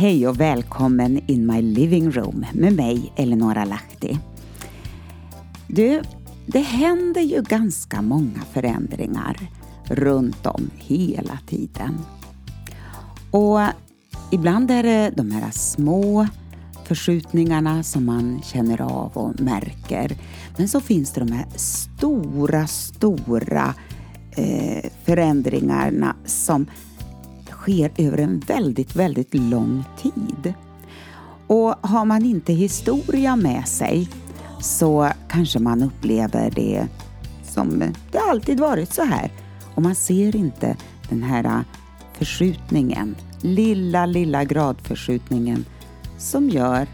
Hej och välkommen in my living room med mig Eleonora Lahti. Du, det händer ju ganska många förändringar runt om hela tiden. Och ibland är det de här små förskjutningarna som man känner av och märker. Men så finns det de här stora, stora eh, förändringarna som sker över en väldigt, väldigt lång tid. Och har man inte historia med sig så kanske man upplever det som det alltid varit så här. Och man ser inte den här förskjutningen, lilla, lilla gradförskjutningen som gör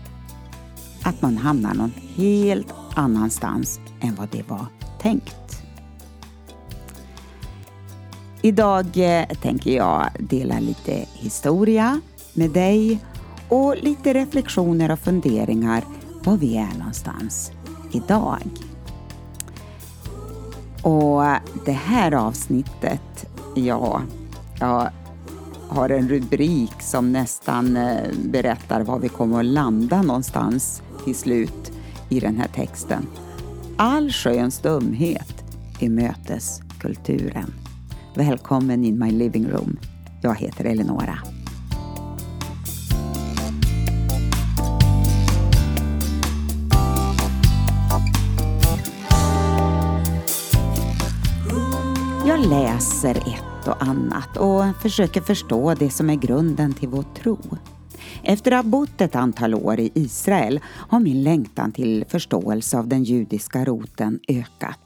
att man hamnar någon helt annanstans än vad det var tänkt. Idag eh, tänker jag dela lite historia med dig och lite reflektioner och funderingar var vi är någonstans idag. Och det här avsnittet, ja, jag har en rubrik som nästan eh, berättar var vi kommer att landa någonstans till slut i den här texten. Allsköns dumhet i möteskulturen. Välkommen in my living room. Jag heter Eleonora. Jag läser ett och annat och försöker förstå det som är grunden till vår tro. Efter att ha bott ett antal år i Israel har min längtan till förståelse av den judiska roten ökat.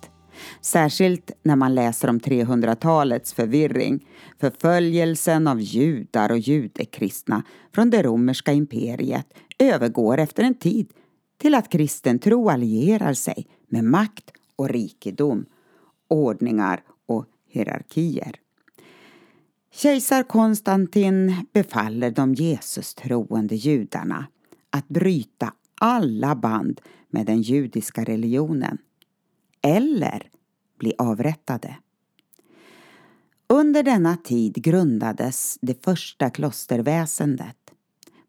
Särskilt när man läser om 300-talets förvirring, förföljelsen av judar och judekristna från det romerska imperiet övergår efter en tid till att kristen tro allierar sig med makt och rikedom, ordningar och hierarkier. Kejsar Konstantin befaller de Jesus-troende judarna att bryta alla band med den judiska religionen eller bli avrättade. Under denna tid grundades det första klosterväsendet.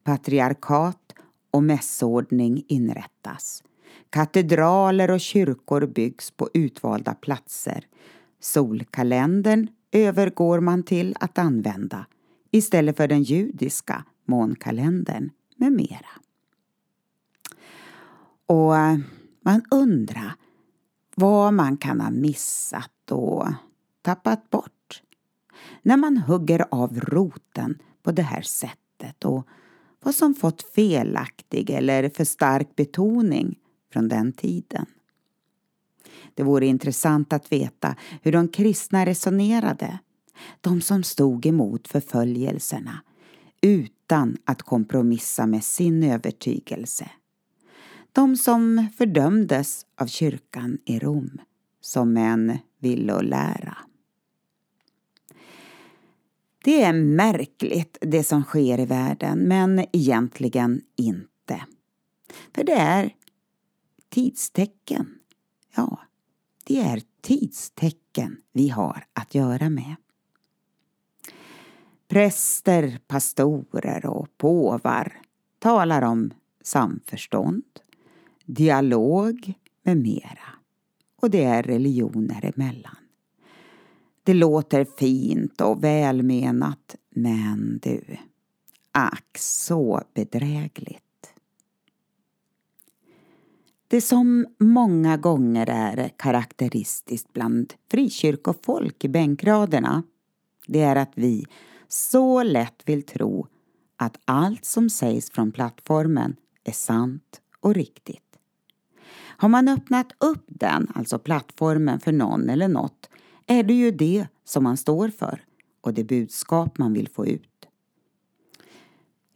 Patriarkat och mässordning inrättas. Katedraler och kyrkor byggs på utvalda platser. Solkalendern övergår man till att använda istället för den judiska månkalendern med mera. Och eh, man undrar vad man kan ha missat och tappat bort. När man hugger av roten på det här sättet och vad som fått felaktig eller för stark betoning från den tiden. Det vore intressant att veta hur de kristna resonerade, de som stod emot förföljelserna utan att kompromissa med sin övertygelse de som fördömdes av kyrkan i Rom som en villolära. Det är märkligt det som sker i världen, men egentligen inte. För det är tidstecken. Ja, det är tidstecken vi har att göra med. Präster, pastorer och påvar talar om samförstånd, dialog med mera. Och det är religioner emellan. Det låter fint och välmenat, men du, ack så bedrägligt. Det som många gånger är karaktäristiskt bland frikyrkofolk i bänkraderna, det är att vi så lätt vill tro att allt som sägs från plattformen är sant och riktigt. Har man öppnat upp den, alltså plattformen för någon eller något, är det ju det som man står för och det budskap man vill få ut.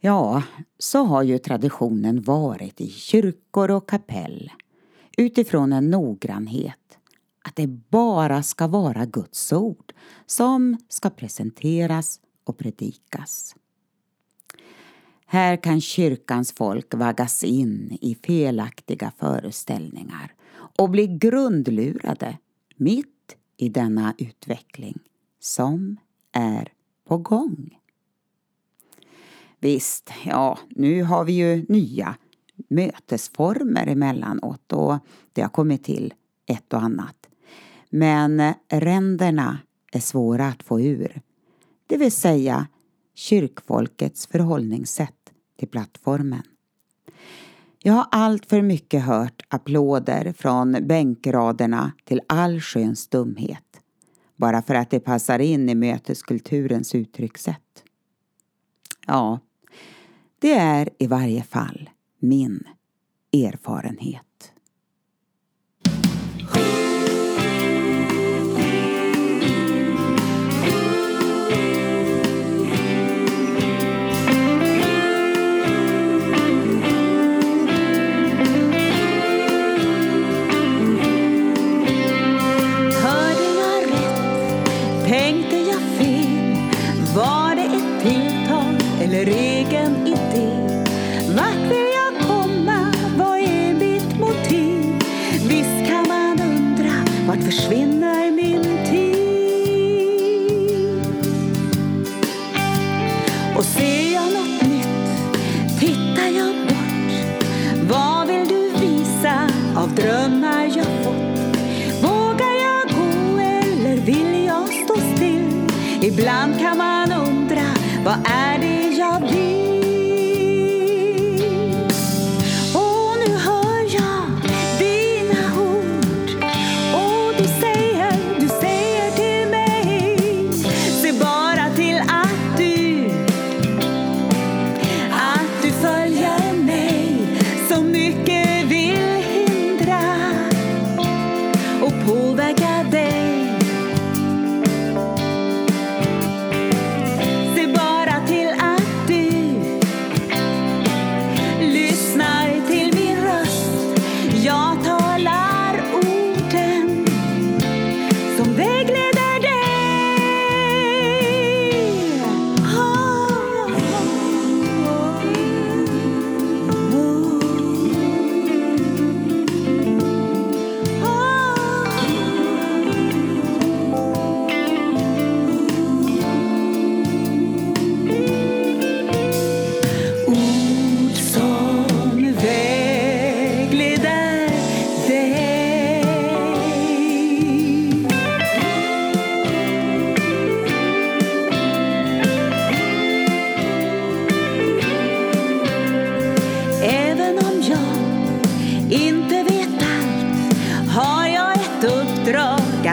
Ja, så har ju traditionen varit i kyrkor och kapell utifrån en noggrannhet att det bara ska vara Guds ord som ska presenteras och predikas. Här kan kyrkans folk vaggas in i felaktiga föreställningar och bli grundlurade mitt i denna utveckling som är på gång. Visst, ja, nu har vi ju nya mötesformer emellanåt och det har kommit till ett och annat. Men ränderna är svåra att få ur. Det vill säga kyrkfolkets förhållningssätt till plattformen. Jag har allt för mycket hört applåder från bänkraderna till allsköns dumhet. Bara för att det passar in i möteskulturens uttryckssätt. Ja, det är i varje fall min erfarenhet. Ibland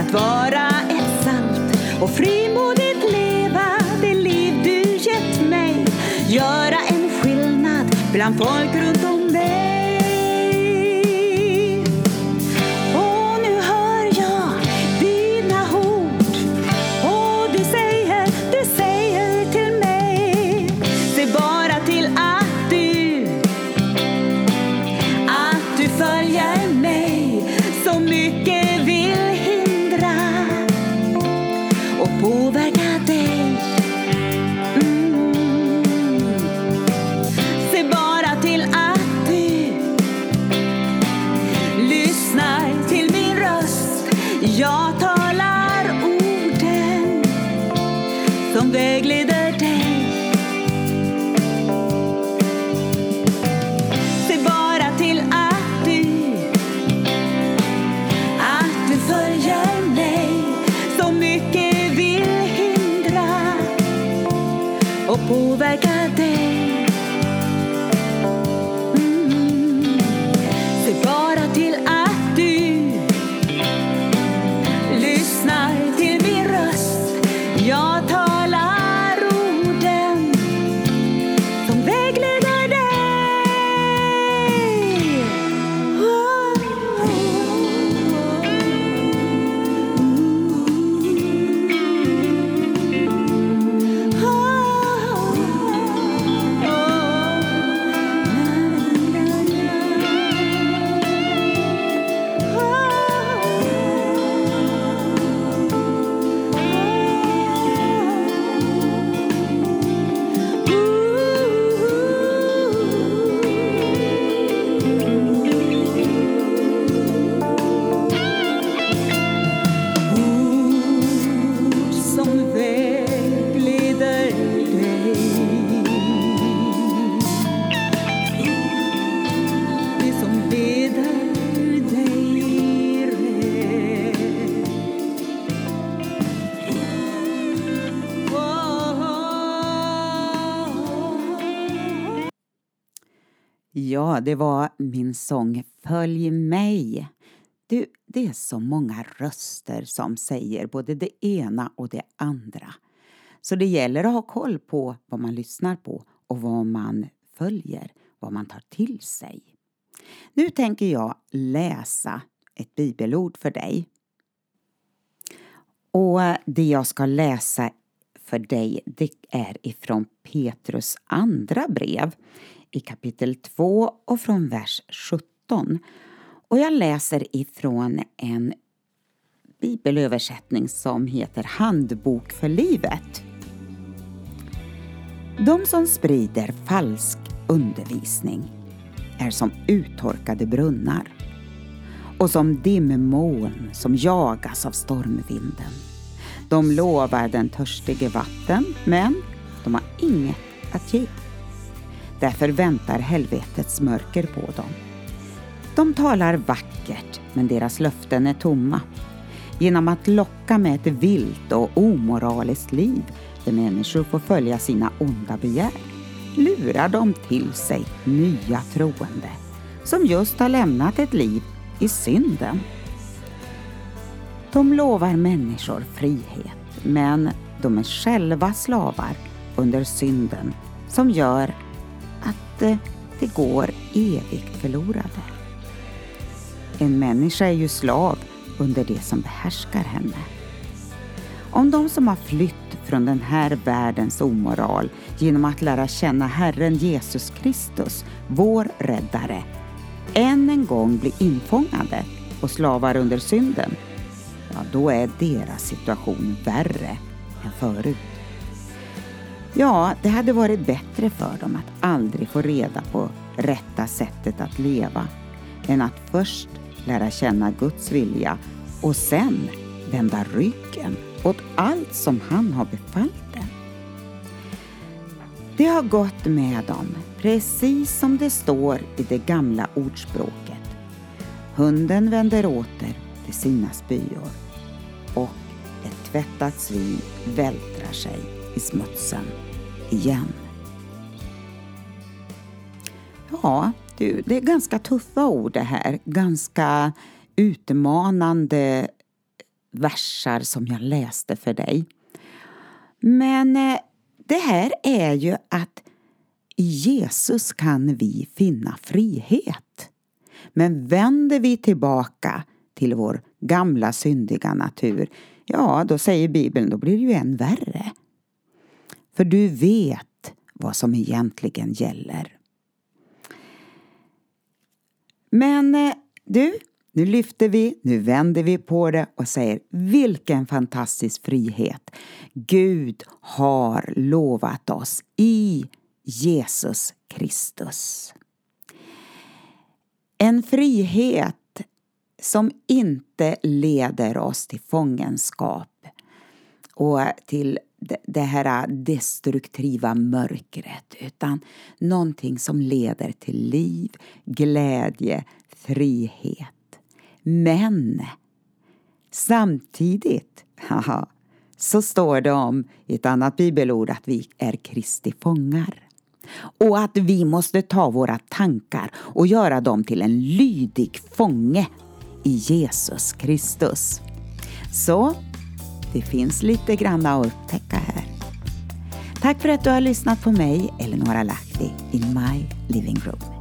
att vara ett salt och frimodigt leva det liv du gett mig. Göra en skillnad bland folk runt som vägleder dig. Se bara till att du, att du följer mig. Så mycket vill hindra och påverka Ja, det var min sång Följ mig. Du, det är så många röster som säger både det ena och det andra. Så det gäller att ha koll på vad man lyssnar på och vad man följer, vad man tar till sig. Nu tänker jag läsa ett bibelord för dig. Och det jag ska läsa för dig det är ifrån Petrus andra brev i kapitel 2 och från vers 17. Och jag läser ifrån en bibelöversättning som heter Handbok för livet. De som sprider falsk undervisning är som uttorkade brunnar och som dimmoln som jagas av stormvinden. De lovar den törstige vatten, men de har inget att ge. Därför väntar helvetets mörker på dem. De talar vackert, men deras löften är tomma. Genom att locka med ett vilt och omoraliskt liv där människor får följa sina onda begär lurar de till sig nya troende som just har lämnat ett liv i synden. De lovar människor frihet, men de är själva slavar under synden som gör att det de går evigt förlorade. En människa är ju slav under det som behärskar henne. Om de som har flytt från den här världens omoral genom att lära känna Herren Jesus Kristus, vår räddare, än en gång blir infångade och slavar under synden, ja, då är deras situation värre än förut. Ja, det hade varit bättre för dem att aldrig få reda på rätta sättet att leva än att först lära känna Guds vilja och sen vända ryggen åt allt som han har befallt dem. Det har gått med dem, precis som det står i det gamla ordspråket. Hunden vänder åter till sina spyor och ett tvättat svin vältrar sig i smutsen igen. Ja, du, det är ganska tuffa ord det här. Ganska utmanande versar som jag läste för dig. Men eh, det här är ju att i Jesus kan vi finna frihet. Men vänder vi tillbaka till vår gamla syndiga natur, ja, då säger Bibeln, då blir det ju än värre. För du vet vad som egentligen gäller. Men eh, du, nu lyfter vi, nu vänder vi på det och säger vilken fantastisk frihet Gud har lovat oss i Jesus Kristus. En frihet som inte leder oss till fångenskap och till det här destruktiva mörkret utan någonting som leder till liv, glädje, frihet. Men samtidigt haha, så står det om i ett annat bibelord att vi är Kristi fångar. Och att vi måste ta våra tankar och göra dem till en lydig fånge i Jesus Kristus. Så det finns lite grann att upptäcka här. Tack för att du har lyssnat på mig, Eleonora Lahti, in My Living Room.